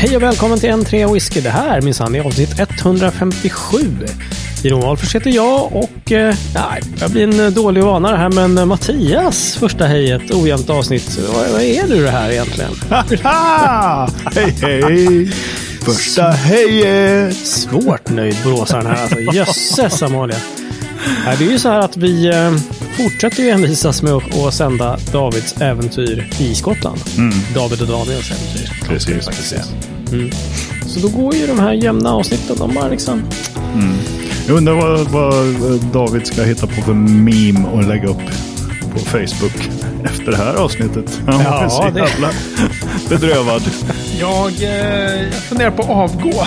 Hej och välkommen till N3 Whisky. Det här minsann är avsnitt 157. Jan Wahlfors heter jag och eh, nej, jag blir en dålig vana det här men eh, Mattias första hejet, ojämnt avsnitt. Vad, vad är du det här egentligen? hej hej! Första hejet! Svårt nöjd boråsaren här alltså. Jösses Amalia. Det är ju så här att vi eh, fortsätter ju envisas med att, sända Davids äventyr i Skottland. David och Daniels äventyr. Precis, precis. Så då går ju de här jämna avsnitten, de bara liksom... Jag undrar vad, vad David ska hitta på för meme och lägga upp på Facebook efter det här avsnittet. Han Ja, var så det- jävla bedrövad. Jag, eh, jag funderar på att avgå.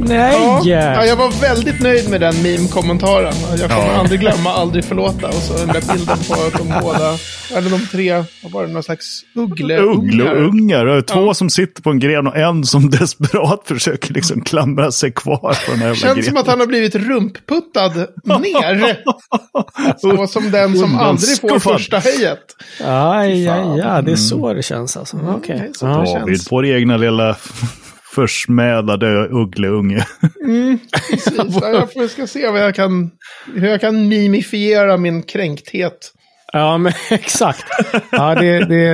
Nej! Ja, ja, jag var väldigt nöjd med den meme-kommentaren. Jag kommer Ja. aldrig glömma, aldrig förlåta. Och så den där bilden på att de båda, eller de tre, vad var det, någon slags uggleungar? Uggleungar. Två Ja. som sitter på en gren och en som desperat försöker liksom klamra sig kvar på den här Känns som grenen. att han har blivit rumpputtad ner. Så som den som aldrig får första hejet. Aj, aj, aj. Det är så det känns alltså. Okej. det så Ja. det känns. David, vår egna lilla försmädade uggleunge. Precis. Ja, Jag får- ska se vad jag kan, hur jag kan mimifiera min kränkthet. Ja, men exakt. Ja, det, det,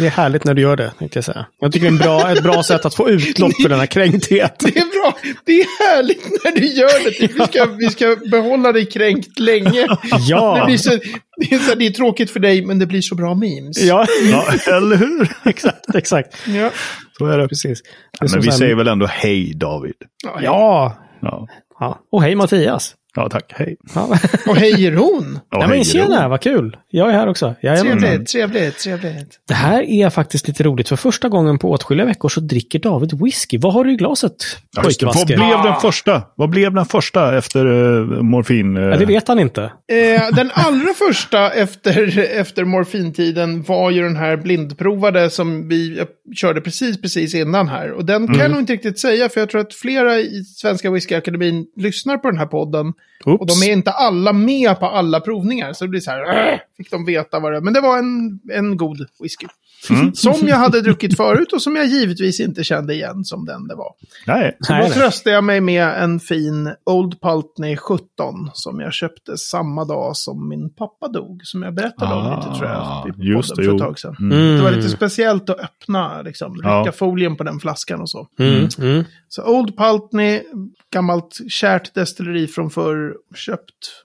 det är härligt när du gör det, tänkte jag säga. Jag tycker det är en bra, ett bra sätt att få utlopp för denna kränkthet. Det är bra. Det är härligt när du gör det. Vi ska, vi ska behålla dig kränkt länge. Det, Ja, blir så, det, är så, det är tråkigt för dig, men det blir så bra memes. ja Ja, eller hur? exakt, exakt. Ja. Så är det. Precis. Det är som Men vi här- säger väl ändå hej David. Ja. Ja. Ja, ja. Och hej Mattias. Ja tack. Hej. Ja. Och hej Ron. Ja, Nej, men tjena, vad kul. Jag är här också. Jajamän. Trevligt, trevligt, trevligt. Det här är faktiskt lite roligt. För första gången på åtskilliga veckor så dricker David whisky. Vad har du i glaset, Ja. Vad blev den första? Vad blev den första efter uh, morfin? eh? Ja, det vet han inte. Eh, den allra första efter, efter morfintiden var ju den här blindprovade som vi eh, körde precis, precis innan här. Och den kan jag nog inte riktigt säga, för jag tror att flera i Svenska Whiskyakademin lyssnar på den här podden. Oops. Och de är inte alla med på alla provningar, så det blir så här, äh! fick de veta vad det Men det var en, en god whisky. Som jag hade druckit förut och som jag givetvis inte kände igen som den det var. Nej. Så då tröstade jag mig med en fin Old Pultney 17 som jag köpte samma dag som min pappa dog. Som jag berättade om Ah, lite tror jag. I just det, för ett tag sedan. Mm. Det var lite speciellt att öppna, liksom, rycka Ja. folien på den flaskan och så. Mm. Mm. Så Old Pultney, gammalt kärt destilleri från förr, köpt.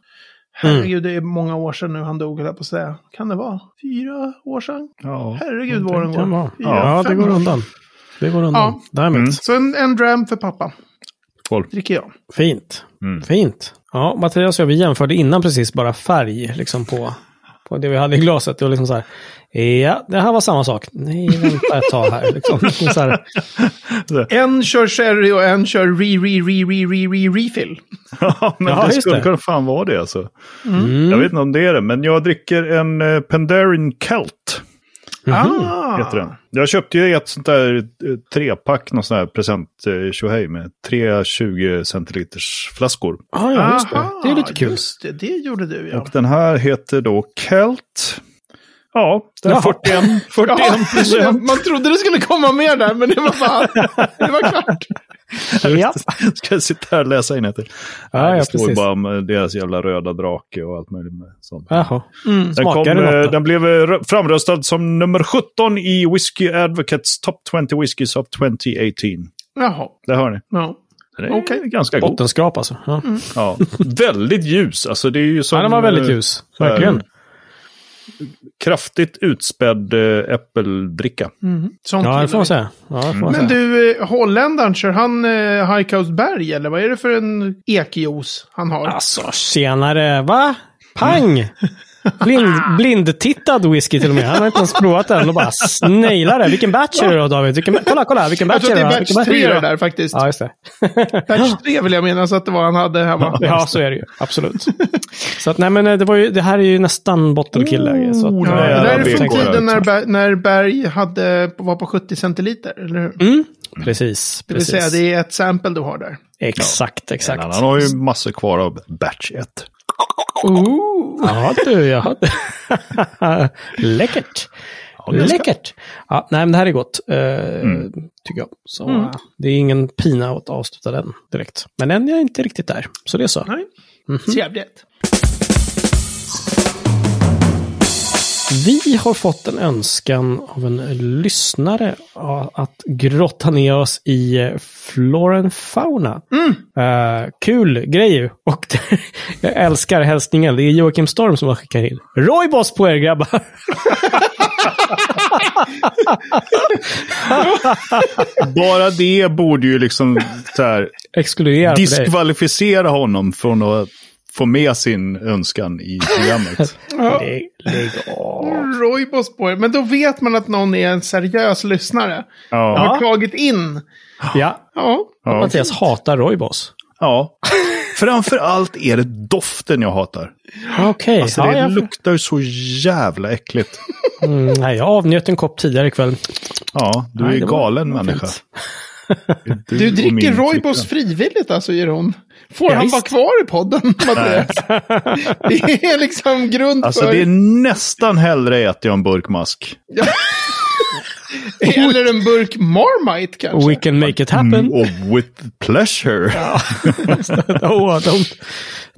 Herregud, det är många år sedan nu han dog, på säga. Kan det vara? Fyra år sedan? Ja. Herregud vad den Kan går. Fyra, Ja, det går år. undan. Det går undan. Ja. Mm. Så en, en dram för pappa, Folk. dricker jag. Fint. Mm. Fint. Ja, Mattias och jag, vi jämförde innan precis bara färg liksom på, på det vi hade i glaset. Det var liksom så här. Ja, det här var samma sak. Nej, vänta ett tag här. Liksom. Så här. En kör sherry och en kör re-re-re-re-re-refill. Ja, men Ja, det skulle kunna fan vara det alltså. Mm. Jag vet inte om det är det, men jag dricker en uh, Pendarin Celt. Ah. Heter den. Jag köpte ju ett sånt där eh, trepack, någon sån här present tjohej med tre 20 centiliters flaskor. Ja, ja, just det. Det är lite kul. Just det, det gjorde du ja. Och den här heter då Kelt. Ja, den är Jaha. 41, 41 Ja, man trodde det skulle komma mer där, men det var fan, det var klart. Ja, Ska jag sitta här och läsa in det? ja, ja det står ju precis. bara om eh, deras jävla röda drake och allt möjligt med sånt. Jaha. Mm. Den, kom, det eh, den blev eh, rö- framröstad som nummer 17 i Whiskey Advocates Top 20 Whiskies of 2018. Jaha, Det hör ni. ja. Den är Okej. ganska god. Bottenskrap alltså. Ja. Ja. väldigt ljus. Alltså det är ju som ja, den var väldigt ljus. Verkligen. Kraftigt utspädd eh, äppeldricka. Sånt Ja, det får man säga. Ja, får man Men säga. du, eh, holländaren, kör han eh, High Coast Berg eller vad är det för en ekjuice han har? Alltså, tjenare. Va? Pang! Blind, blindtittad whisky till och med. Han har inte ens provat den och bara nailar det. Vilken batch är det då David? Vilken, kolla, kolla. Vilken jag batch tror är att det det? är batch Vilken 3 är det där faktiskt. Ja, just det. Batch 3 vill jag minnas att det var han hade hemma. Ja, så är det ju. Absolut. Så att, nej, men eh, det, var ju, det här är ju nästan att, Oh, Ja, det jag där är vet från tiden när, när Berg hade, var på 70 centiliter, eller hur? mm, precis. Det vill precis. säga, det är ett sample du har där. Exakt, exakt. Men han har ju massor kvar av batch 1. Ooh. Ja du, ja. Läckert. Läckert! Ja, nej, men det här är gott, eh, Mm. tycker jag. Så Mm. det är ingen pina att avsluta den direkt. Men än är jag inte riktigt där, så det är så. Nej. Mhm. Trevligt. Vi har fått en önskan av en lyssnare att grotta ner oss i eh, Floren Fauna. Eh, kul grej ju. Och jag älskar hälsningen. Det är Joakim Storm som har skickat in. Roybos på er grabbar! Bara det borde ju liksom så här, diskvalificera honom från att få med sin önskan i programmet. Ja. Lägg, lägg av. Roybos på er. Men då vet man att någon är en seriös lyssnare. Ja. Har tagit in. Ja, Ja. Ja. Mattias hatar Roybos. ja. Framför allt är det doften jag hatar. Okej. Alltså ja, det jag- luktar ju så jävla äckligt. mm, nej, jag avnjöt en kopp tidigare ikväll. Ja, du Nej, är galen var människa. Du och dricker Roybos frivilligt alltså, Jeroen. Får Ja, han vara kvar i podden, Mattias? det är liksom grund Alltså för... det är nästan hellre äter jag en burk mask. Eller en burk Marmite kanske. We can make it happen. Mm, och with pleasure. oh, don't,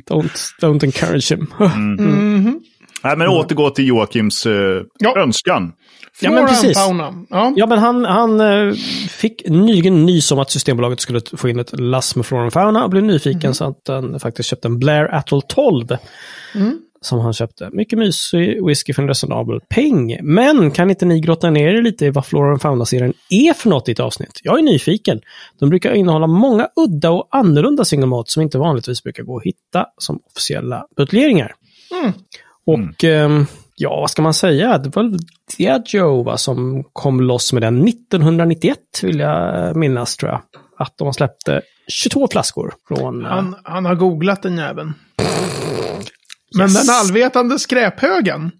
don't, don't encourage him. Mhm. Nej, men återgå till Joakims eh, Ja. önskan. Ja, men Flora and precis. fauna. Ja. Ja, men han, han eh, fick nyligen nys om att Systembolaget skulle få in ett lass med Flora and Fauna och blev nyfiken så att han faktiskt köpte en Blair Atoll 12. Som han köpte. Mycket mysig whisky för en resonabel peng. Men kan inte ni grotta ner er lite i vad Flora and Fauna-serien är för något i ett avsnitt? Jag är nyfiken. De brukar innehålla många udda och annorlunda single malt som inte vanligtvis brukar gå att hitta som officiella buteljeringar. Mm. Och ehm, ja, vad ska man säga? Det var Diageo va, som kom loss med den 1991 vill jag minnas tror jag. Att de släppte 22 flaskor från... eh, Han, han har googlat den jäveln. Men Yes. den allvetande skräphögen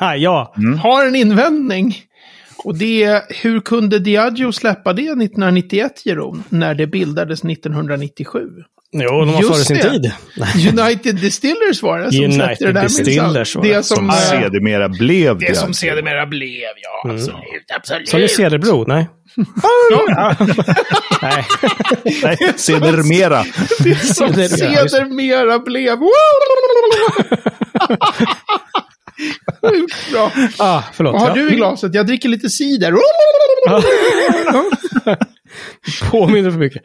ja, har en invändning. Och det är, hur kunde Diageo släppa det 1991, Jeroen, när det bildades 1997? Jo, de var Just före sin det. tid. United Distillers var det som United släppte det där Distillers minsann. var det. Det som, Som eh, sedermera blev det det. som sedermera blev, ja. Absolut, absolut. Som i Cederbro? Nej. Ja, Nej. Nej, sedermera. det som sedermera blev. Sjukt bra. Ah, förlåt. Vad har ja. du i glaset? Jag dricker lite cider. Påminner för mycket.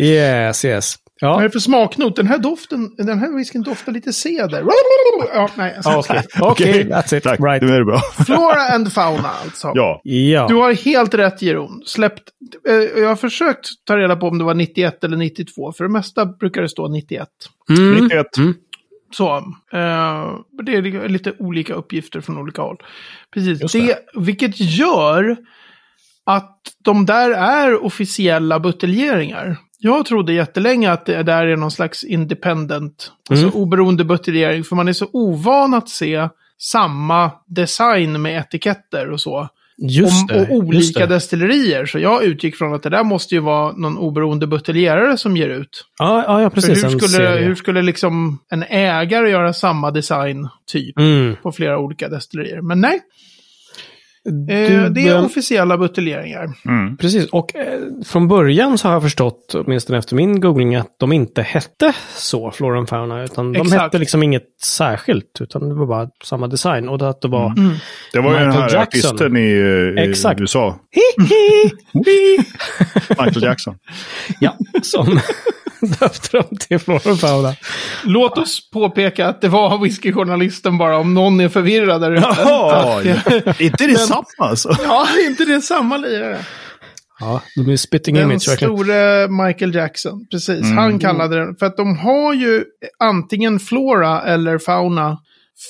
Yes, yes. Vad är Ja, det för smaknot? Den här doften, den här whiskyn doftar lite ceder. Ja, nej, okej. Okej, that's it. Tack, Right. nu är det bra. Flora and fauna alltså. Ja, Ja. Du har helt rätt Jeroen. Släppt, eh, jag har försökt ta reda på om det var 91 eller 92. För det mesta brukar det stå 91. Mm. 91. Så, eh, det är lite olika uppgifter från olika håll. Precis, Just det. det. vilket gör att de där är officiella buteljeringar. Jag trodde jättelänge att det där är någon slags independent, alltså Mm. oberoende buteljering. För man är så ovan att se samma design med etiketter och så. Just och, det. och olika det. destillerier. Så jag utgick från att det där måste ju vara någon oberoende buteljerare som ger ut. Ja, ja, ja För precis. hur en skulle, hur skulle liksom en ägare göra samma design typ Mm. på flera olika destillerier? Men nej, Du, eh, det är eh, officiella buteljeringar. Mm. Precis, och eh, från början så har jag förstått, åtminstone efter min googling, att de inte hette så, Flora and Fauna, utan de Exakt. hette liksom inget särskilt, utan det var bara samma design. Och det att det var... Mm. Det var ju den Michael här Jackson. artisten i, i Exakt. USA. Michael Jackson. Ja, som döpte dem till Fauna. Låt oss påpeka att det var whiskyjournalisten bara, om någon är förvirrad där ute. Ja, inte det samma alltså. Ja, inte det samma lirare. Ja, de är spitting Den image verkligen. store Michael Jackson, precis. Mm. Han kallade den, för att de har ju antingen flora eller fauna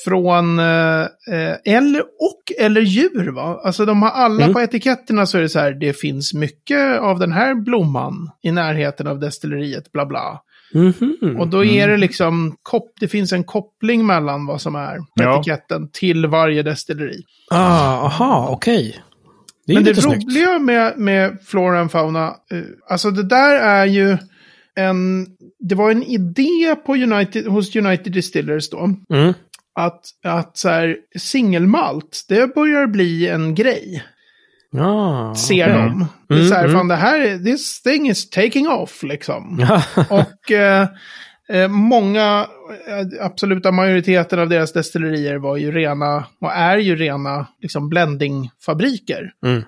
från, eh, eh, eller och eller djur va? Alltså de har alla Mm. på etiketterna så är det så här, det finns mycket av den här blomman i närheten av destilleriet, bla bla. Mhm. Och då är det liksom, kop- det finns en koppling mellan vad som är Ja. etiketten till varje destilleri. Ah, aha, okej. Det är Men det snyggt. roliga med, med Flora and Fauna, eh, alltså det där är ju en, det var en idé på United, hos United Distillers då. Mm. Att, att så här, singelmalt, det börjar bli en grej. Ja. Ser okej. de. Det är så här, Mm, fan det här, är- this thing is taking off liksom. Och eh, eh, många, eh, absoluta majoriteten av deras destillerier var ju rena, och är ju rena, liksom blendingfabriker. Mm.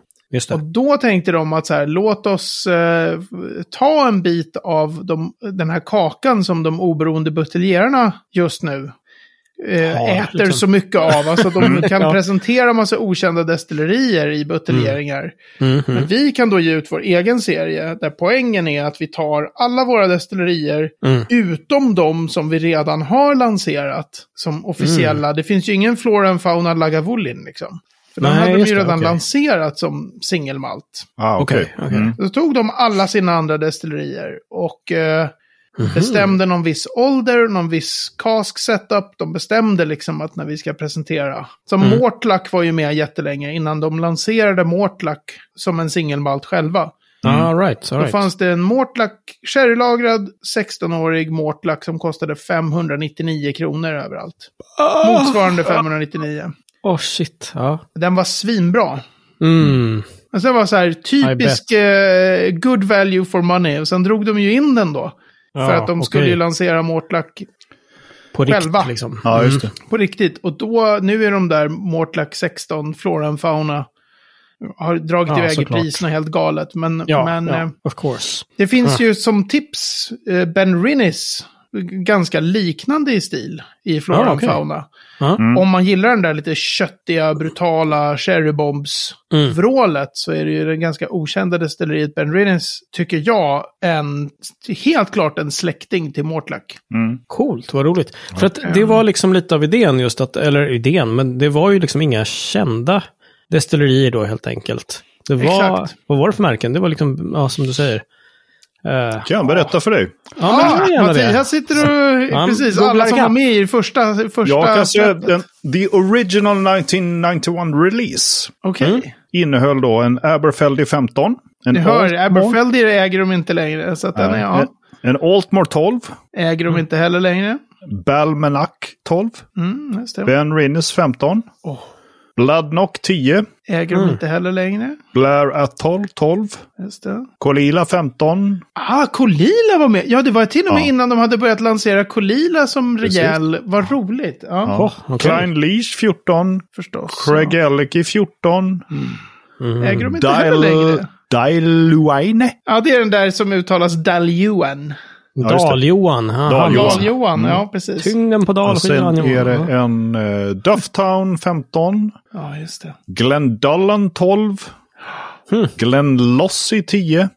Och då tänkte de att så här, låt oss eh, ta en bit av de, den här kakan som de oberoende buteljerarna just nu eh, Ja, äter liksom. så mycket av. Alltså de kan Ja. presentera massa okända destillerier i buteljeringar. Mhm. Men vi kan då ge ut vår egen serie där poängen är att vi tar alla våra destillerier Mm. utom de som vi redan har lanserat som officiella. Mm. Det finns ju ingen Flora and Fauna Lagavulin liksom. För den Nej, hade de ju redan okej. lanserat som singelmalt. Ah, Okej, okej. okej. Mm. Så tog de alla sina andra destillerier och eh, Mhm. bestämde någon viss ålder, någon viss cask setup. De bestämde liksom att när vi ska presentera. Som Mm. Mortlack var ju med jättelänge innan de lanserade Mortlack som en singelmalt själva. All right, all Då right. fanns det en Mortlack, sherrylagrad 16-årig Mortlack som kostade 599 kronor överallt. Motsvarande 599. Oh shit. Ja. Den var svinbra. Mm. Och sen var så här typisk eh, good value for money. Och sen drog de ju in den då. Ja, för att de skulle okej. ju lansera Mortlack På riktigt själva. liksom. Ja, just det. på riktigt. Och då, nu är de där Mortlack 16, Flora and Fauna. Har dragit Ja, iväg i priserna helt galet. Men, Ja, men ja eh, of course. det finns ju som tips eh, Ben Rinnis. Ganska liknande i stil i Flora Ah, okej. Fauna. Ja. Om man gillar den där lite köttiga, brutala cherrybombs-vrålet så är det ju det ganska okända destilleriet Ben Rinnis, tycker jag, en, helt klart en släkting till Mortlack. Mm. Coolt, vad roligt. För att det var liksom lite av idén just att, eller idén, men det var ju liksom inga kända destillerier då helt enkelt. Det var, Exakt. vad var det för märken? Det var liksom, ja som du säger. Eh, Kan jag berätta för dig? ja, men gör gärna Mattias det. sitter och... Han precis, alla som var med i första... första Jag kan säga den, the original 1991 release Okej. Mm. innehöll då en Aberfeldy 15. En Ni hör, Aberfeldy äger de inte längre. Så att den är, ja, En, en Altmore 12. äger de inte heller längre. Balmenac 12. Mm. Ben Rinnes 15. Åh. Bloodnock 10. Äger Mm. de inte heller längre. Blair Atoll 12. Just det. Kolila 15. Ah, Kolila var med. Ja, det var till och med Ja. innan de hade börjat lansera Kolila som Precis. rejäl. Vad roligt. Ja, Ja. Åh, okej. Klein Leash 14. förstås. Craig Ellicky 14. Ja. Äger de inte heller längre. Dailuaine. Ja, det är den där som uttalas Daljuan. Dal-Johan. han- Dal-Johan. han- Daljohan, ja precis. Tyngden på Och sen dalskivan. är det en uh, Dufftown 15. Ja, just det. Glendullen 12. Hmm. Glenlossie 10.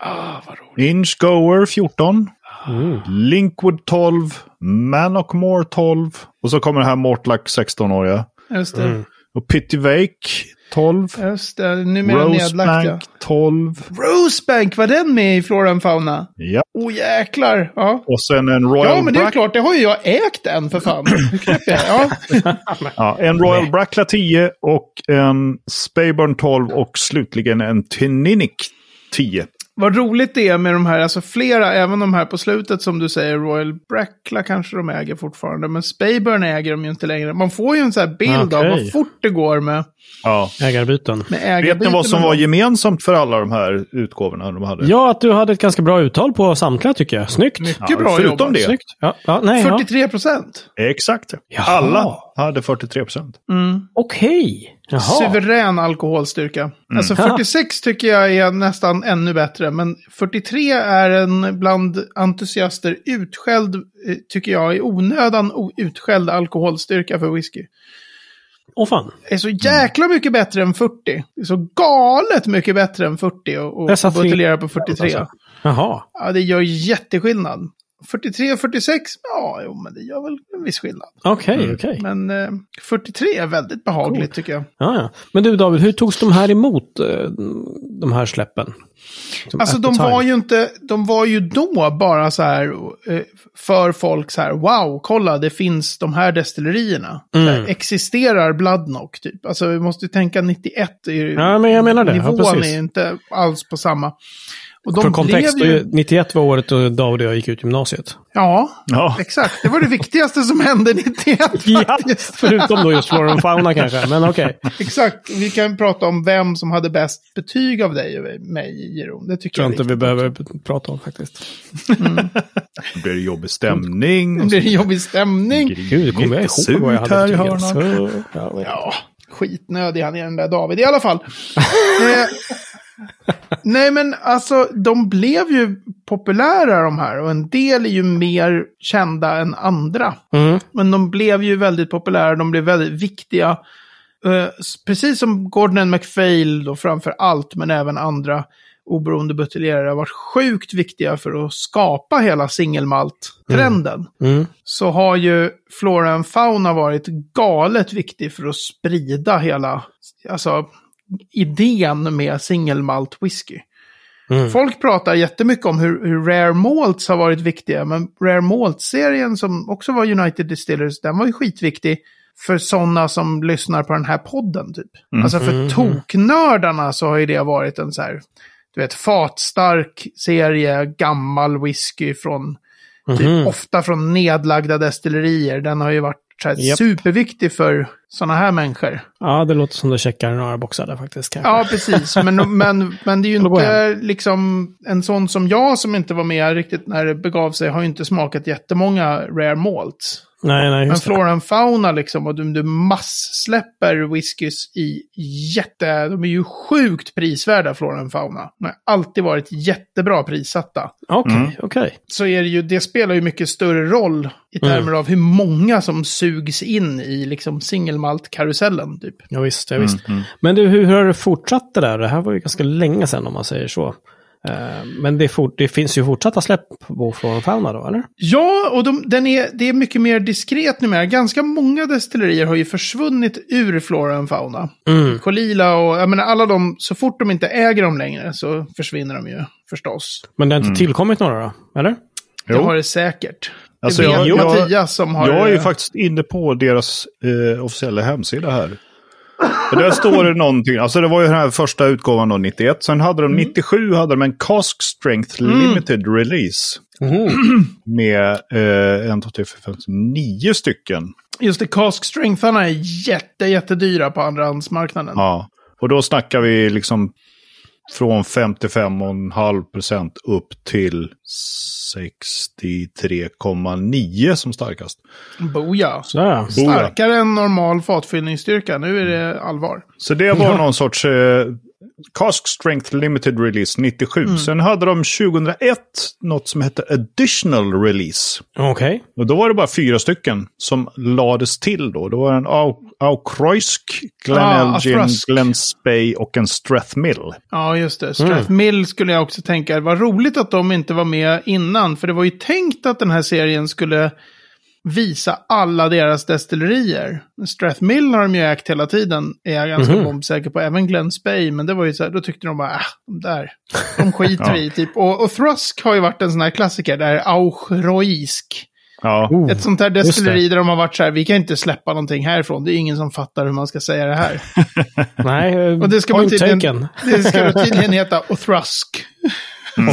Ah, vad roligt. Inchgoer 14. Mm. Linkwood 12. Manockmore 12. Och så kommer det här Mortlack 16-åriga. Just det. Mm. Och Pittywake 12. Just det, numera nedlagt ja. Rosebank 12. Rosebank, var den med i Flora Fauna? Ja. Åh oh, jäklar. Ja. Och sen en Royal ja, men det är Brack- klart, det har ju jag ägt en för fan. Ja. Ja, en Royal Brackla 10 och en Speyburn 12 och slutligen en Tininic 10. Vad roligt det är med de här, alltså flera, även de här på slutet som du säger, Royal Brackla kanske de äger fortfarande, men Speyburn äger de ju inte längre. Man får ju en sån här bild av Okej. vad fort det går med, Ja. Ägarbyten. med Vet ägarbyten. ni vad som var gemensamt för alla de här utgåvorna de hade? Ja, att du hade ett ganska bra uttal på samtliga tycker jag. Snyggt. Mycket Ja, bra förutom jobbat. det. Snyggt. Ja, ja, nej, ja. 43 procent. Exakt. Jaha. Alla hade 43 procent. Mm. Okej. Jaha. Suverän alkoholstyrka. Alltså Mm. 46 tycker jag är nästan ännu bättre. Men 43 är en bland entusiaster utskälld, eh, tycker jag, i onödan utskälld alkoholstyrka för whisky. Åh fan. är så jäkla mycket bättre än 40. Det är så galet mycket bättre än 40 och, och buteljera på 43. Alltså. Jaha. Ja, det gör jätteskillnad. 43 och 46, ja, jo, men det gör väl en viss skillnad. Okej, okej. Men eh, 43 är väldigt behagligt tycker jag. Ja, ja. Men du David, hur togs de här emot, eh, de här släppen? Som Alltså de var ju inte, de var ju då bara så här eh, för folk så här, wow, kolla det finns de här destillerierna. Mm. existerar Bloodnock typ? Alltså vi måste ju tänka 91, är ju- Ja, men jag menar det. Ja, nivån precis. är ju inte alls på samma. Och För de kontext, blev ju... 91 var året då David och jag gick ut gymnasiet. Ja, Ja. exakt. Det var det viktigaste som hände 91 Ja, förutom då just flora och fauna kanske, men okej. Exakt. Vi kan prata om vem som hade bäst betyg av dig och mig, Jeroen. Det tycker Tror jag inte är vi behöver prata om faktiskt. Det blir jobbig stämning. Det blir en jobbig stämning. Gud, kommer jag ihåg vad jag hade här i betyg? hörnan. Så, ja, skitnödig han är den där David. I alla fall. nej men alltså, de blev ju populära de här. Och en del är ju mer kända än andra. Mm. Men de blev ju väldigt populära, de blev väldigt viktiga. S- precis som Gordon MacPhail då framför allt, men även andra oberoende buteljerare har varit sjukt viktiga för att skapa hela singelmalt-trenden. Mm. Så har ju Flora and Fauna varit galet viktig för att sprida hela, alltså idén med singelmalt whisky. Mm. Folk pratar jättemycket om hur, hur Rare Malts har varit viktiga, men Rare Malt-serien som också var United Distillers, den var ju skitviktig för sådana som lyssnar på den här podden typ. Alltså för toknördarna så har ju det varit en så här, du vet, fatstark serie, gammal whisky från, typ, Mhm. ofta från nedlagda destillerier. Den har ju varit Japp. superviktig för sådana här människor. Ja, det låter som du checkar några boxar där faktiskt. Kanske. Ja, precis. Men, men, men det är ju inte liksom en sån som jag som inte var med riktigt när det begav sig har ju inte smakat jättemånga rare malts. Nej, nej, Men. Flora and Fauna liksom, och du, du masssläpper whiskys i jätte... De är ju sjukt prisvärda, Flora and Fauna. De har alltid varit jättebra prissatta. Okej, Mm. okej. Så är det ju, det spelar ju mycket större roll i termer Mm. av hur många som sugs in i liksom singelmalt-karusellen, typ. Ja, visst, ja, visst. Mm, Men du, hur har det fortsatt det där? Det här var ju ganska länge sedan om man säger så. Eh, Men det, fort, det finns ju fortsatta släpp på Flora Fauna då, eller? Ja, och de, den är, det är mycket mer diskret numera. Ganska många destillerier har ju försvunnit ur Flora and Fauna. Mm. Colila och, jag menar alla de, så fort de inte äger dem längre så försvinner de ju förstås. Men det har inte tillkommit några då, eller? Det Jo. har det säkert. Alltså, det vet jag- jag- Mattias som har... Jag är ju faktiskt inne på deras eh, officiella hemsida här. Och där står det någonting, alltså det var ju den här första utgåvan då, 91. Sen hade de 97 hade de en Cask Strength Limited Release. Med eh, en, två, tre, fyra, fem, sex, nio stycken. Just det, cask strengtharna är jätte, jättedyra på andrahandsmarknaden. Ja. Och då snackar vi liksom från 55,5 procent upp till 63,9 som starkast. Boja. Sådär. Starkare än normal fatfyllningsstyrka. Nu är det allvar. Så det var någon sorts eh, Cask Strength Limited Release 97. Sen hade de 2001 något som hette Additional Release. Okej. Och då var det bara fyra stycken som lades till då. Det var en Au- Aukroisk, Glenelgin, Athrusk. Glen Spey och en Strathmill. Ja, just det. Strathmill skulle jag också tänka. Vad roligt att de inte var med innan. För det var ju tänkt att den här serien skulle visa alla deras destillerier. Strathmill har de ju ägt hela tiden, är jag ganska bombsäker på. Även Glen Spey, men det var ju så här, då tyckte de bara, äh, de där, de skiter vi i typ. Och, och Thrusk har ju varit en sån här klassiker, där Auchroisk. Ja, Oh. Ett sånt här destilleri där de har varit så här, vi kan inte släppa någonting härifrån. Det är ingen som fattar hur man ska säga det här. Nej, eh, Och det ska man point tydligen, taken. det ska tydligen heta Othrusk.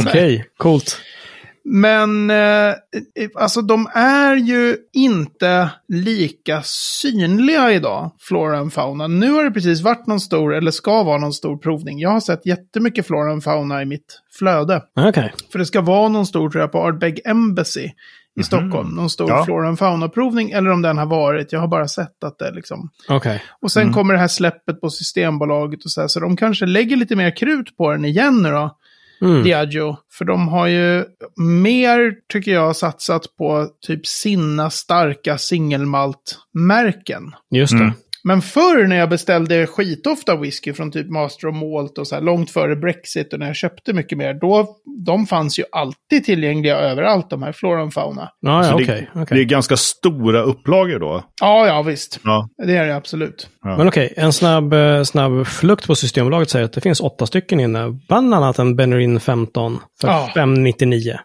Okej, coolt. Men eh, alltså de är ju inte lika synliga idag, Flora and Fauna. Nu har det precis varit någon stor, eller ska vara någon stor provning. Jag har sett jättemycket Flora and Fauna i mitt flöde. Okej. För det ska vara någon stor, tror jag, på Ardbeg Embassy i Stockholm. Någon stor Ja. Flora and Fauna-provning, eller om den har varit. Jag har bara sett att det liksom... Okej. Och sen kommer det här släppet på Systembolaget och så här, så de kanske lägger lite mer krut på den igen nu då. Mm. Diageo. För de har ju mer, tycker jag, satsat på typ sina starka singelmalt-märken. Just det. Mm. Men förr när jag beställde skitofta whisky från typ Master of Malt och så här långt före Brexit och när jag köpte mycket mer, då de fanns ju alltid tillgängliga överallt, de här Flora Fauna. Ja, Så ja, det- okej. det är ganska stora upplagor då. Ja, ja, visst. Ja. Det är det absolut. Men okej, en snabb, eh, snabb flukt på Systembolaget säger att det finns åtta stycken inne. Bland annat en Benerin 15 för Ja. 599.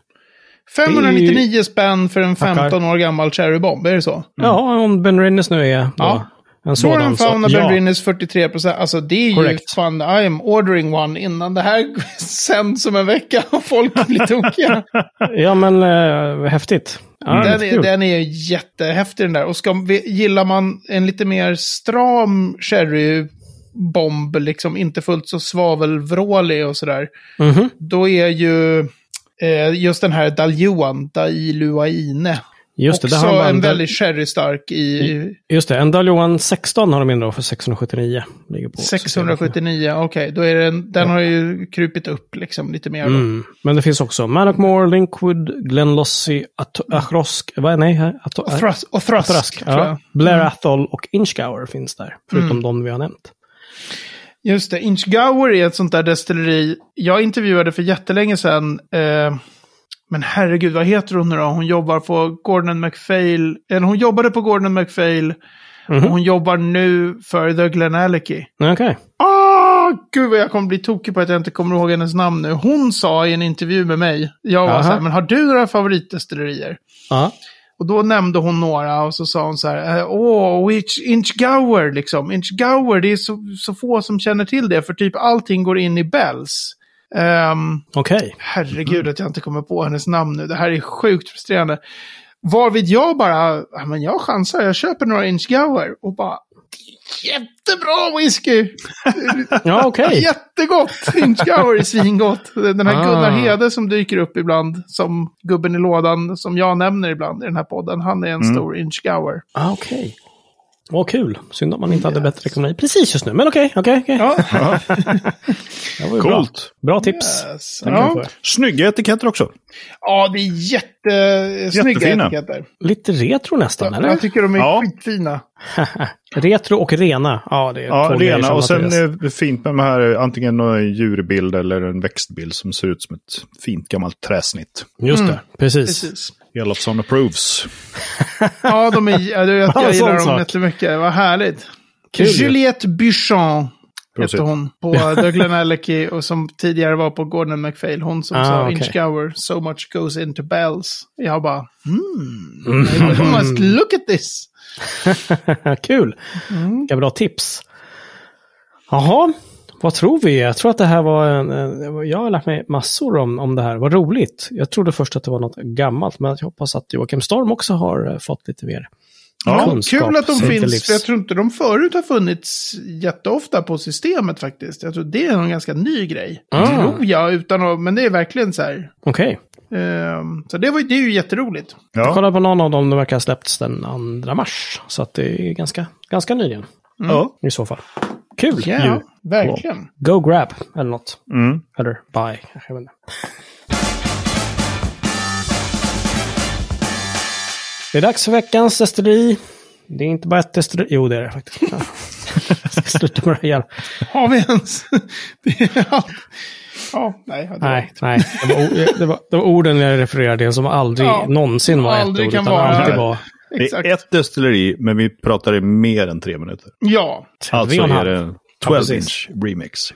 599 spänn för en Tackar. 15 år gammal Cherry Bomb, är det så? Ja, om Ben Rennes nu är då Ja. En sådan. Så, Fauna ja. Benrinnes 43 procent. Alltså det är Korrekt. ju fan, I am ordering one innan det här sänds om en vecka och folk blir tokiga. ja, men äh, häftigt. Ja, den, är, den är jättehäftig den där. Och ska, gillar man en lite mer stram sherrybomb, liksom inte fullt så svavelvrålig och sådär. Mhm. Då är ju eh, just den här Daljuan, Dailuaine. Just det, det Också man, en väldigt sherrystark i Just det, en Daljohan 16 har de in då för 679. Ligger på 679. Okej, då är den, den har ju krupit upp liksom lite mer. Mm. Men det finns också Mannockmore, Linkwood, Glenlossie, At- Achrosk, vad nej, här? At- Och Thrusk, och Thrusk, Thrusk, tror jag. ja. Blair Athol och Inchgower finns där. Förutom de vi har nämnt. Just det, Inchgower är ett sånt där destilleri. Jag intervjuade för jättelänge sedan. Eh, men herregud, vad heter hon nu då? Hon jobbar på Gordon MacPhail. Eller hon jobbade på Gordon MacPhail. Mhm. Och hon jobbar nu för The Glenallachie. Okej. Ah, gud vad jag kommer bli tokig på att jag inte kommer ihåg hennes namn nu. Hon sa i en intervju med mig. Jag var Aha. så här, men har du några favoritdestillerier? Ja. Och då nämnde hon några och så sa hon så här, eh, åh, Inch, Inchgower liksom. Inchgower, det är så, så få som känner till det, för typ allting går in i Bells. Um, Okej. herregud att jag inte kommer på hennes namn nu, det här är sjukt frustrerande. Varvid jag bara, ja men jag chansar, jag köper några Inchgower och bara, jättebra whisky! Ja, okej. Jättegott! Inchgower är svingott. Den här Ah. Gunnar Hede som dyker upp ibland, som gubben i lådan, som jag nämner ibland i den här podden, han är en stor Inchgower. Ah, okej. Vad kul. Synd om man inte hade bättre ekonomi precis just nu. Men okej, okej, okej. Ja, Det var ju Coolt. Bra. bra tips. yes. Ja. för. Snygga etiketter också. ja det är jättesnygga Jättefina. etiketter. Lite retro nästan, eller? Jag tycker de är Ja. skitfina. retro och rena. Ja, det är Ja, rena. Och sen är det fint med de här, antingen någon djurbild eller en växtbild som ser ut som ett fint gammalt träsnitt. Just det, precis. Mm. Precis. Elofsson approves. Ja, de är, jag, jag, jag Ja, gillar dem sak. jättemycket. Vad härligt. Kul ju. Juliette Buchon Prosit. hette hon på The Glenallachie och som tidigare var på Gordon MacPhail. Hon som Ah, sa okej. Inchgower, so much goes into bells. Jag bara, hmm, I must look at this. Kul. Mm. Vilka bra tips. Jaha, vad tror vi? Jag tror att det här var en... en- Jag har lärt mig massor om, om det här. Vad roligt. Jag trodde först att det var något gammalt, men jag hoppas att Joakim Storm också har eh, fått lite mer. Ja, kunskap kul att de finns. För jag tror inte de förut har funnits jätteofta på systemet faktiskt. Jag tror det är en ganska ny grej. Ah. Tror jag, utan att, men det är verkligen så här. Okej. ehm, så det, var, det är ju jätteroligt. Ja. Kolla på någon av dem, det verkar ha släppts den 2 mars. Så att det är ganska, ganska nyligen ja. i så fall. Kul Ja, ju. verkligen. Go grab eller något. Mm. Eller buy, kanske. Jag vet inte. Det är dags för veckans destilleri. Det är inte bara ett destilleri. Jo, det är det faktiskt. Ja. Jag ska sluta med det här igen. Har vi ens... det är allt. Ja, nej. det var Nej, inget. nej. Det var, det, var, det var orden jag refererade till som aldrig Ja, någonsin var aldrig ett ord. kan Utan vara- alltid var Det är ett destilleri, men vi pratar i mer än tre minuter. Ja. Alltså är det en Ja, 12 precis. inch remix.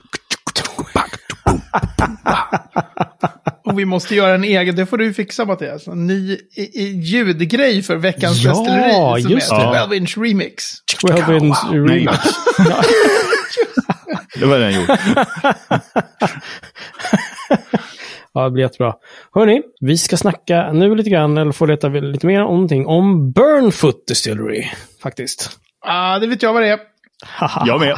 Och vi måste göra en egen, det får du fixa Mattias. En ny i, i, ljudgrej för veckans Ja, destilleri. Som just heter det. 12 inch remix. 12 inch remix. Det var den jag gjorde. Ja, det blir jättebra. Hörni, vi ska snacka nu lite grann, eller få leta lite mer om någonting, om Burnfoot Distillery. Faktiskt. Ah, det vet jag vad det är. Jag med.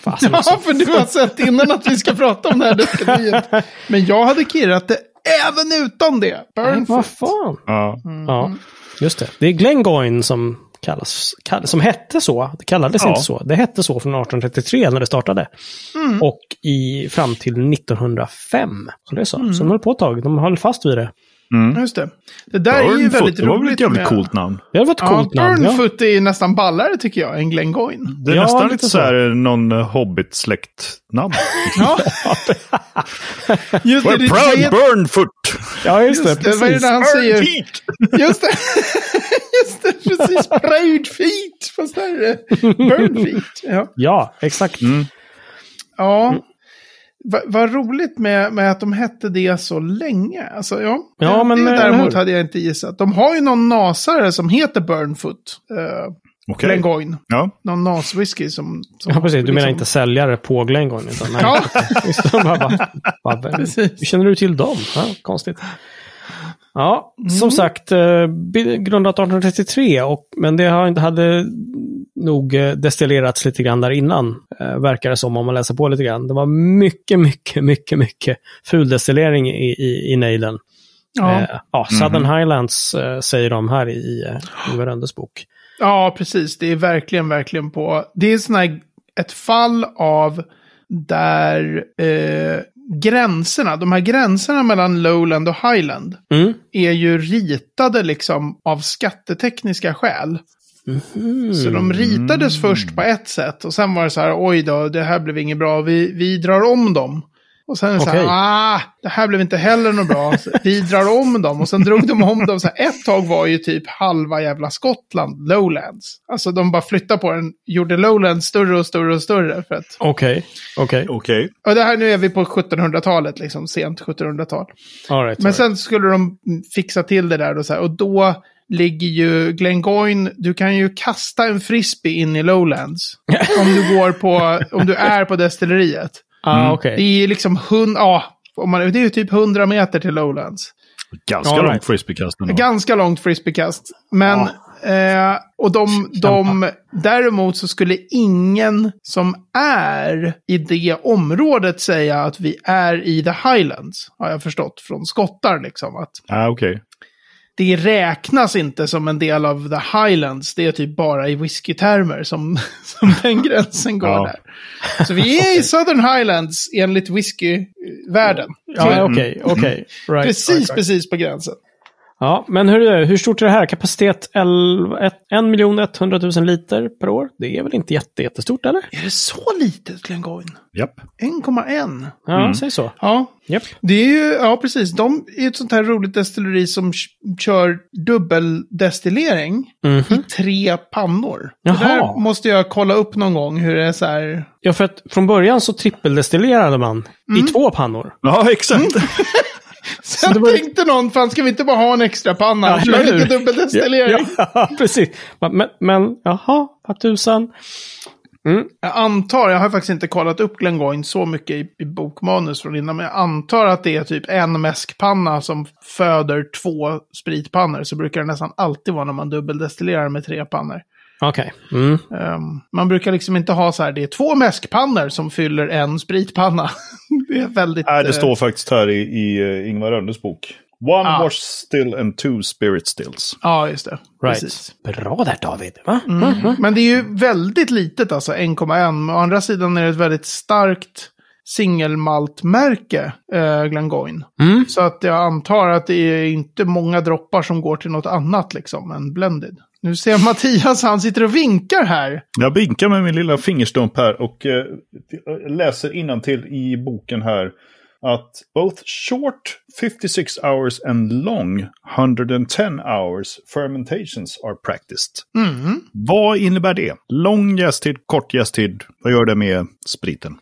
Fasen också. Ja, för du har sett innan att vi ska prata om det här destilleriet. Men jag hade kirrat det även utan det. Burnfoot. vad fan. Ja. Ja, just det. Det är Glengoyne som kallas, kall, som hette så. Det kallades Ja. inte så. Det hette så från 1833 när det startade. Och i, fram till 1905. Så det är så. Så de höll på ett tag. De höll fast vid det. Just det. Det där är ju Burnfoot, väldigt det var väl roligt. ett jävligt med- coolt namn. Det var ett Ja, coolt namn. Ja. Burnfoot är ju nästan ballare tycker jag än Glengoyne. Det är Ja, nästan lite så. här någon hobbit-släktnamn. Ja. Just det, We're det, proud det, Burnfoot! Ja, just det. Just det, vad är det Precis. han säger? Just det. Just det, precis. Proud feet. Fast där är det burn feet. Ja. Ja, exakt. ja. Va- Vad roligt med, med att de hette det så länge. Alltså, ja. Ja, men, det eh, däremot hade jag inte gissat. De har ju någon nasare som heter Burnfoot. Uh, Okej. Glengoyne. Ja. Någon NAS-whisky som, som... Ja, precis. Du menar liksom- inte säljare på Glengoyne? Utan, nej. Ja, Just det, bara, bara, bara, Precis. hur känner du till dem? Ja, konstigt. Ja, Mm. som sagt, eh, grundat 1833, och, men det har inte, hade nog eh, destillerats lite grann där innan, eh, verkar det som om man läser på lite grann. Det var mycket, mycket, mycket, mycket fuldestillering i, i, i nejden. ja. Eh, ja, Southern Highlands eh, säger de här i Ingvar Röndes bok. ja, precis. Det är verkligen, verkligen på... Det är sån här, ett fall av där eh, gränserna, de här gränserna mellan lowland och highland Mm. är ju ritade liksom av skattetekniska skäl. Mm. Så de ritades först på ett sätt och sen var det så här, oj då, det här blev inget bra, vi, vi drar om dem. Och sen är det så här, ah, det här blev inte heller något bra, Så vi drar om dem. Och sen drog de om dem, så här, ett tag var ju typ halva jävla Skottland, lowlands. Alltså de bara flyttade på den, gjorde lowlands större och större och större. För att, Okej, okej. Okej. och det här, nu är vi på 1700-talet, liksom sent 1700-tal. All right, Men all sen skulle de fixa till det där då så här, och då ligger ju Glengoyne, du kan ju kasta en frisbee in i Lowlands. om du går på, om du är på destilleriet. Ah, okej. Det är liksom hundra, ja, om man, det är ju typ 100 meter till Lowlands. Ganska All långt right. frisbeekast ändå. Ganska långt frisbeekast. Men, eh, och de, de, däremot så skulle ingen som är i det området säga att vi är i the highlands. Har jag förstått från skottar liksom. Att Ah, okej. Det räknas inte som en del av the highlands. Det är typ bara i whiskytermer som, som den gränsen går Ja. där. Så vi är i southern highlands enligt whiskyvärlden. Ja, okej, okej. Right, Precis, right, right. precis på gränsen. Ja, men hur, hur stort är det här? Kapacitet 1 100 000 liter per år? Det är väl inte jätte, jättestort, eller? Är det så litet, Glengoyne? Japp. 1,1. Ja, säg så. Ja, Japp. det är ju, ja precis. De är ett sånt här roligt destilleri som kör dubbeldestillering Mhm. i tre pannor. Det Jaha. där måste jag kolla upp någon gång hur det är så här. Ja, för att från början så trippeldestillerade man i två pannor. Ja, exakt. Sen det var- tänkte någon, fan ska vi inte bara ha en extra panna? Ja, Kör lite dubbeldestillering. Ja, precis. Men, men jaha, vad tusan. Jag antar, jag har faktiskt inte kollat upp Glengoyne så mycket i, i bokmanus från innan, men jag antar att det är typ en mäskpanna som föder två spritpannor. Så brukar det nästan alltid vara när man dubbeldestillerar med tre pannor. Okej. Mm. Ehm, man brukar liksom inte ha så här, det är två mäskpannor som fyller en spritpanna. det är väldigt... Nej, det eh, står faktiskt här i, i uh, Ingvar Rönnes bok. One Ah. wash still and two spirit stills. Ja, just det. Right. Precis. Bra där David. Va? Men det är ju väldigt litet alltså, 1,1. Men Å andra sidan är det ett väldigt starkt singelmaltmärke, eh, Glengoyne. Mm. Så att jag antar att det är inte många droppar som går till något annat liksom än blended. Nu ser jag Mattias, han sitter och vinkar här. Jag vinkar med min lilla fingerstump här och eh, läser innantill i boken här att both short 56 hours and long 110 hours fermentations are practiced. Mm. Vad innebär det? Lång jästid, kort jästid. Vad gör det med spriten?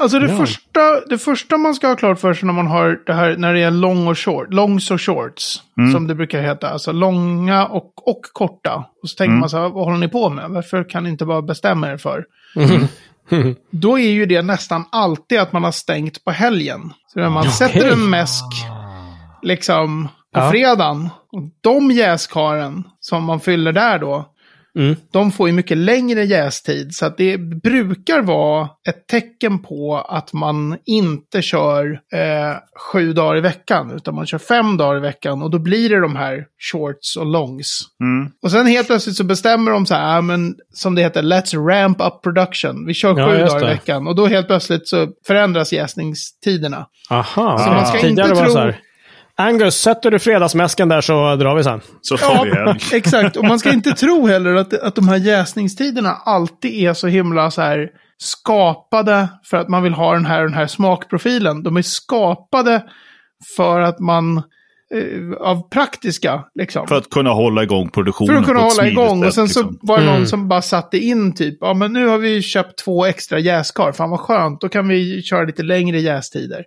Alltså det, Ja. första, det första man ska ha klart för sig när man har det här, när det är long och short, longs och shorts, som det brukar heta. Alltså långa och, och korta. Och så tänker man så här, vad håller ni på med? Varför kan ni inte bara bestämma er för? Då är ju det nästan alltid att man har stängt på helgen. Så när man Okej. sätter en mäsk liksom på Ja. fredagen. Och de jäskaren som man fyller där då. Mm. De får ju mycket längre jästid. Så att det brukar vara ett tecken på att man inte kör eh, sju dagar i veckan. Utan man kör fem dagar i veckan. Och då blir det de här shorts och longs. Mm. Och sen helt plötsligt så bestämmer de så här, "Ah, men som det heter, let's ramp up production. Vi kör Ja, sju dagar i veckan. Och då helt plötsligt så förändras jäsningstiderna. Aha. Så man ska Tidigare inte var det tro- så här. Angus, sätter du fredagsmäsken där så drar vi sen. Så får Ja, vi helg. exakt. Och man ska inte tro heller att, att de här jäsningstiderna alltid är så himla så här skapade för att man vill ha den här den här smakprofilen. De är skapade för att man, eh, av praktiska, liksom. För att kunna hålla igång produktionen För att kunna hålla igång. Och sen så liksom. var det någon Mm. som bara satte in typ, ja men nu har vi köpt två extra jäskar, fan vad skönt, då kan vi köra lite längre jästider.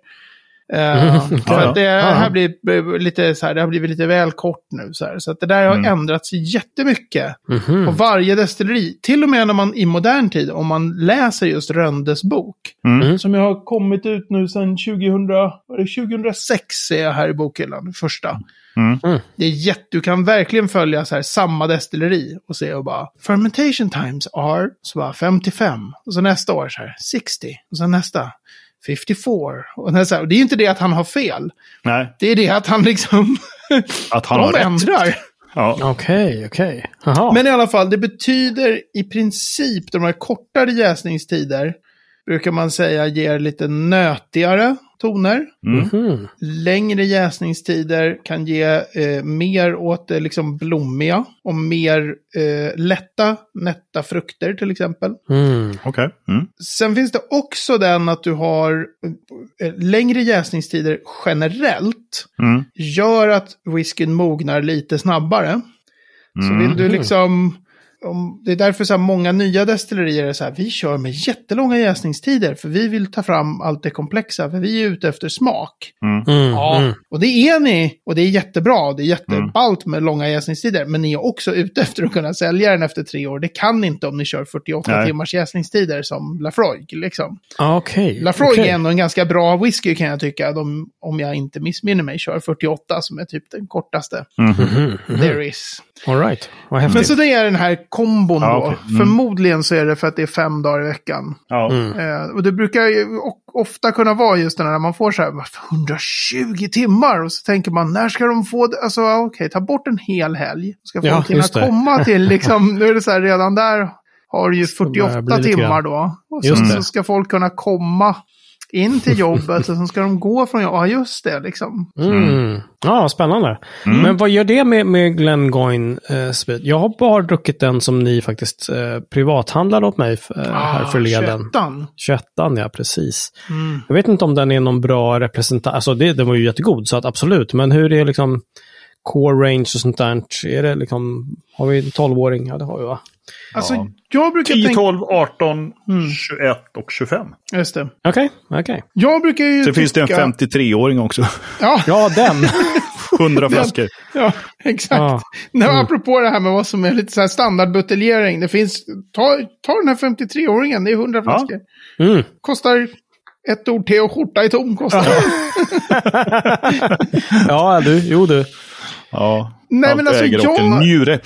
Eh, för Ja, att det här blir lite så här, det har blivit lite väl kort nu. Så, här. så att det där har Mm. ändrats jättemycket Mhm. på varje destilleri. Till och med när man i modern tid, om man läser just Röndes bok, Mm. som jag har kommit ut nu sedan 2000, var det 2006 ser jag här i bokhyllan, första. Mm. Mm. Det är jätte, du kan verkligen följa så här samma destilleri och se och bara fermentation times are så bara 55 och så nästa år så här 60 och så nästa 54 och nästa, och det är ju inte det att han har fel. Nej, Det är det att han liksom att han har de rätt. ändrar. Ja. Okej, okej. Jaha. Men i alla fall, det betyder i princip de här kortare jäsningstider brukar man säga ger lite nötigare toner. Mm. Mhm. Längre jäsningstider kan ge eh, mer åt det liksom blommiga och mer eh, lätta, nätta frukter till exempel. Mm. Okej. Mm. Sen finns det också den att du har eh, längre jäsningstider generellt Mm. gör att whiskyn mognar lite snabbare. Så Mm. vill du liksom... Om, det är därför så här många nya destillerier är så här, vi kör med jättelånga jäsningstider för vi vill ta fram allt det komplexa, för vi är ute efter smak. Mm. Ja, Mm. och det är ni, och det är jättebra, det är jätteballt med långa jäsningstider, men ni är också ute efter att kunna sälja den efter tre år. Det kan ni inte om ni kör 48 Nej. timmars jäsningstider som Lafroig, liksom. Okej. Lafroig okej. är ändå en ganska bra whisky kan jag tycka, de, om jag inte missminner mig, kör 48 som är typ den kortaste Mhm, mhm. there is. All right. Vad häftigt. Men så det är den här kombon Ja, då. okej. Mm. Förmodligen så är det för att det är fem dagar i veckan. Ja. Mm. Eh, och det brukar ju ofta kunna vara just den här när man får så här "Varför 120 timmar. Och så tänker man när ska de få det? Alltså okej, ta bort en hel helg. Ska folk Ja, hinna komma till liksom, nu är det så här redan där har du ju Så börjar det 48 bli lite timmar då. Och så, så ska folk kunna komma in till jobbet och sen ska de gå från jobbet. Ja, just det liksom. Mm. Ja, spännande. Mm. Men vad gör det med, med Glengoyne eh, Speed? Jag har bara druckit den som ni faktiskt eh, privathandlade åt mig eh, här förleden. 21. 21 ja, precis. Mm. Jag vet inte om den är någon bra representant. Alltså det, den var ju jättegod, så att absolut. Men hur är liksom core range och sånt där? Är det liksom, har vi en 12-åring? Ja, det har vi va? Alltså, Ja. jag brukar 10, tänka... 12, 18, Mm. 21 och 25. Just det. Okej, okej. Jag brukar ju Sen finns det en tycka- 53-åring också. Ja, Ja, den! 100 flaskor. ja, exakt. ja. Nej, Mm. Apropå det här med vad som är lite så här standardbuteljering. Det finns, ta, ta den här 53-åringen, det är 100 flaskor. Mm. Kostar ett ord te och skjorta i tom kostar det. ja, du, jo du. Ja. Nej, Allt men alltså, väger och en njure.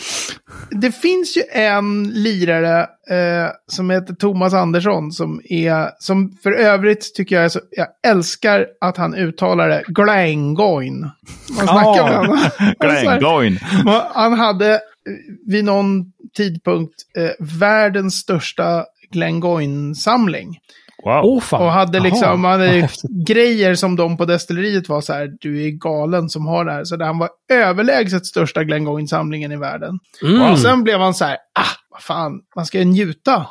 Det finns ju en lirare eh, som heter Thomas Andersson som är, som för övrigt tycker jag är så, jag älskar att han uttalar det, Glangoin. Man snackar med honom. Men Han hade eh, vid någon tidpunkt eh, världens största Glengoyne-samling. Wow. Fan. Och hade liksom vad hade grejer som de på destilleriet var så här, du är galen som har det här. Så där han var överlägset största Glengoyne-samlingen i världen. Mm. Och sen blev han så här, ah, vad fan, man ska ju njuta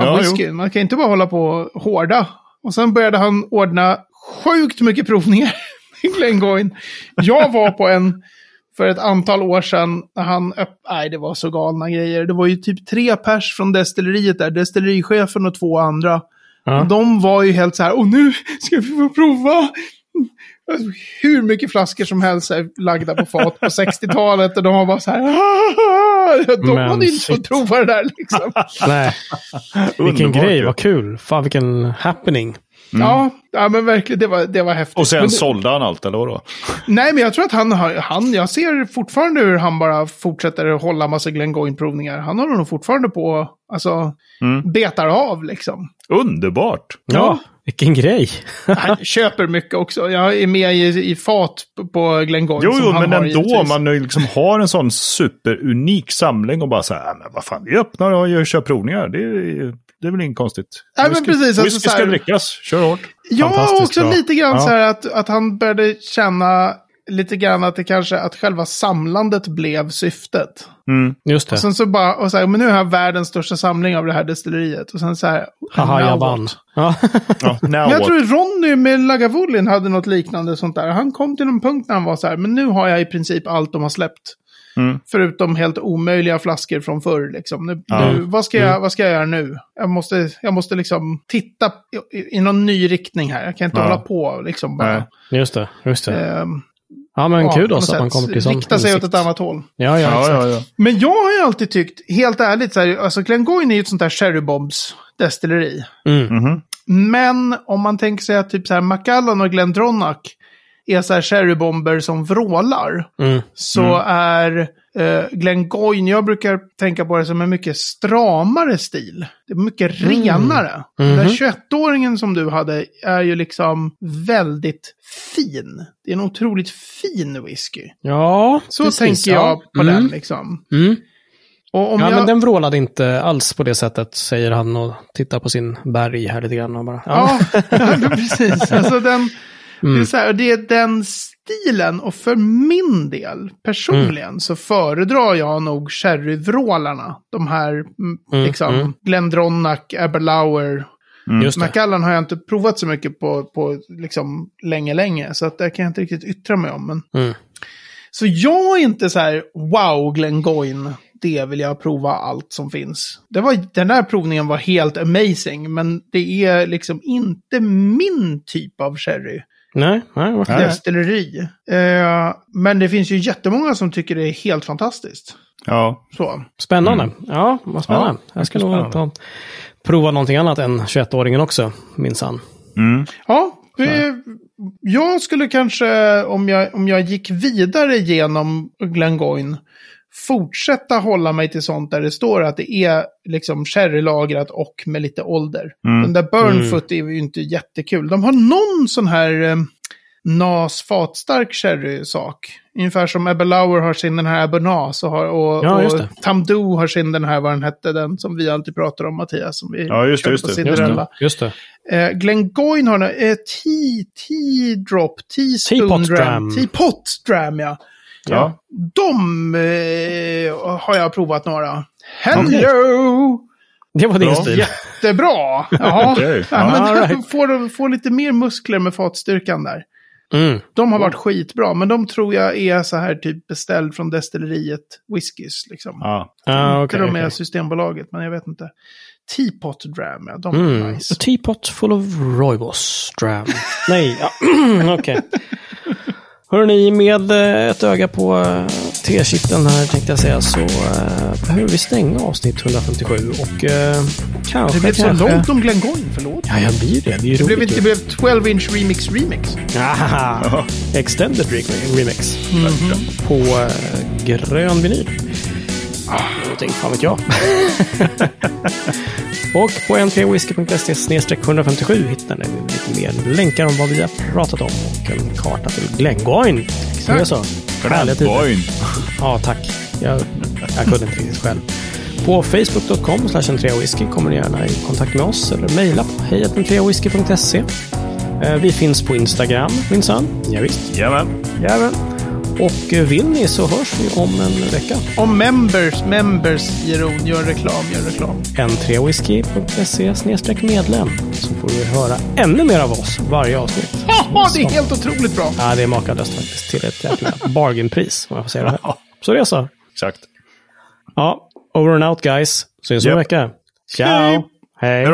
av Ja, whisky. Man kan inte bara hålla på och hårda. Och sen började han ordna sjukt mycket provningar med Glengoyne. Jag var på en för ett antal år sedan när han öpp... Nej, det var så galna grejer. Det var ju typ tre pers från destilleriet där. Destillerichefen och två andra. Ja. De var ju helt så här, och nu ska vi få prova. Hur mycket flaskor som helst är lagda på fat på 60-talet. Och de var bara så här, de Men hade inte fått prova det där liksom. Nej, vilken grej, vad kul. Fan vilken happening. Ja, ja, men verkligen, det var, det var häftigt. Och sen men, sålde han allt, eller vadå? Nej, men jag tror att han, har- han, jag ser fortfarande hur han bara fortsätter hålla massa Glengoyne-provningar. Han håller nog fortfarande på, alltså, Mm. betar av liksom. Underbart! Ja, vilken grej. Han köper mycket också. Jag är med i, i fat på- Glengoyne. Jo, jo, men ändå. givetvis. Man liksom har en sån superunik samling och bara så här, "Ah, men vad fan, vi öppnar och gör, kör provningar. Det är, det är väl inget konstigt. Nej, men precis, alltså whisky så ska här- drickas, kör hårt. Ja, Fantastiskt också bra. lite grann Ja. så här att, att han började känna lite grann att det kanske, att själva samlandet blev syftet. Mm. Just det. Och sen så bara, och så här, men nu har jag världens största samling av det här destilleriet. Och sen så här, Haha, jag what? vann. Ja. Jag tror Ronny med Lagavulin hade något liknande sånt där. Han kom till en punkt när han var så här, men nu har jag i princip allt de har släppt. Mm. Förutom helt omöjliga flaskor från förr. Liksom. Nu, Ja. nu, vad, ska jag, vad ska jag göra nu? Jag måste, jag måste liksom titta i, i någon ny riktning här. Jag kan inte Ja. hålla på liksom bara. Nej. Just det. Just det. Ehm, Ja, men ja, kul då att man kommer till sån Rikta sig åt ett annat håll. Ja, ja, Ja, ja, ja. Men jag har ju alltid tyckt, helt ärligt, så här, alltså Glengoyne är ju ett sånt där Cherrybombs destilleri. Mm. Mhm. Men om man tänker sig att typ så här Macallan och Glendronach är så här cherrybomber som vrålar. Mm. Så är eh, Glengoyne, jag brukar tänka på det som en mycket stramare stil. Det är mycket renare. Den där Mhm. 21-åringen som du hade är ju liksom väldigt fin. Det är en otroligt fin whisky. Ja, Så precis, tänker ja. jag på mm. den liksom. Mm. Och om ja, jag... men den vrålade inte alls på det sättet, säger han och tittar på sin berg här lite grann. Och bara, ja. Ja, ja precis. Alltså den, det, är Mm. så här, det är den stilen och för min del personligen Mm. så föredrar jag nog sherryvrålarna. De här mm, Mm, liksom mm. Glendronach, Aberlour. Det. Macallan har jag inte provat så mycket på, på liksom länge, länge. Så att det kan jag inte riktigt yttra mig om. Men... Mm. Så jag är inte så här, wow, Glengoyne. Det vill jag prova allt som finns. Det var, den här provningen var helt amazing. Men det är liksom inte min typ av sherry. Nej, nej, varför Nej. det? Destilleri. Eh, men det finns ju jättemånga som tycker det är helt fantastiskt. Ja. Så. Spännande. Ja, vad spännande. Ja, jag ska nog ta, prova någonting annat än 21-åringen också, minsann. Mm. Ja, jag skulle kanske, om jag, om jag gick vidare genom Glengoyne, fortsätta hålla mig till sånt där det står att det är liksom sherrylagrat och med lite ålder. Mm. Den där Burnfoot är ju inte jättekul. De har någon sån här eh, NAS fatstark sherry-sak. Ungefär som Aberlour har sin den här Abernas och, har, och, Ja, och. Tamdo har sin den här, vad den hette, den som vi alltid pratar om, Mattias. Som vi Ja, just det, just det. Just Cinderella. det. Just det. Eh, Glengoyne har en eh, tea, tea drop, teaspoon Teapot dram. Teapot dram, ja. Ja. De eh, har jag provat några. Hello! Det var din Bra. stil. Jättebra! Ja, Okej. ja, men right. får, får lite mer muskler med fatstyrkan där. Mm. De har varit skitbra, men de tror jag är så här typ beställd från destilleriet whiskys. Liksom. Ja. Ah, Inte okej, de är okej. Systembolaget, men jag vet inte. Teapot dram, ja. De är Mm. nice. A teapot full of rooibos dram. Nej, ja. okej. Hörrni, med eh, ett öga på eh, T-kitteln här tänkte jag säga så eh, behöver vi stänga avsnitt 157 och eh, kanske... Det blev så kanske... långt om Glengoyne, förlåt. Ja, jag blir det. Det är Det blev, inte, blev 12-inch remix remix. Aha. Extended re- remix. På eh, grön vinyl. Någonting, fan vet jag. och på n3whisky.se 157 hittar ni lite mer länkar om vad vi har pratat om och en karta till Glengoyne. Så. Härliga tider. Boing. Ja, tack. Jag, jag kunde inte riktigt själv. På facebook.com whisky kommer ni gärna i kontakt med oss eller mejla på hejatentreawhisky.se. Eh, Vi finns på Instagram, minsann. Ja, visst. Jajamän. Jajamän. Och eh, vill ni så hörs vi om en vecka. Om members, members, Jeroen, gör reklam, gör reklam. n3whisky.se medlem. Så får du höra ännu mer av oss varje avsnitt. Haha, det är helt otroligt bra! Ja, det är makalöst faktiskt. Till ett jäkla bargainpris, om jag får säga det här. Så det är så. Exakt. Ja, over and out guys. Syns om en Japp. vecka. Ciao! Hej. Hej!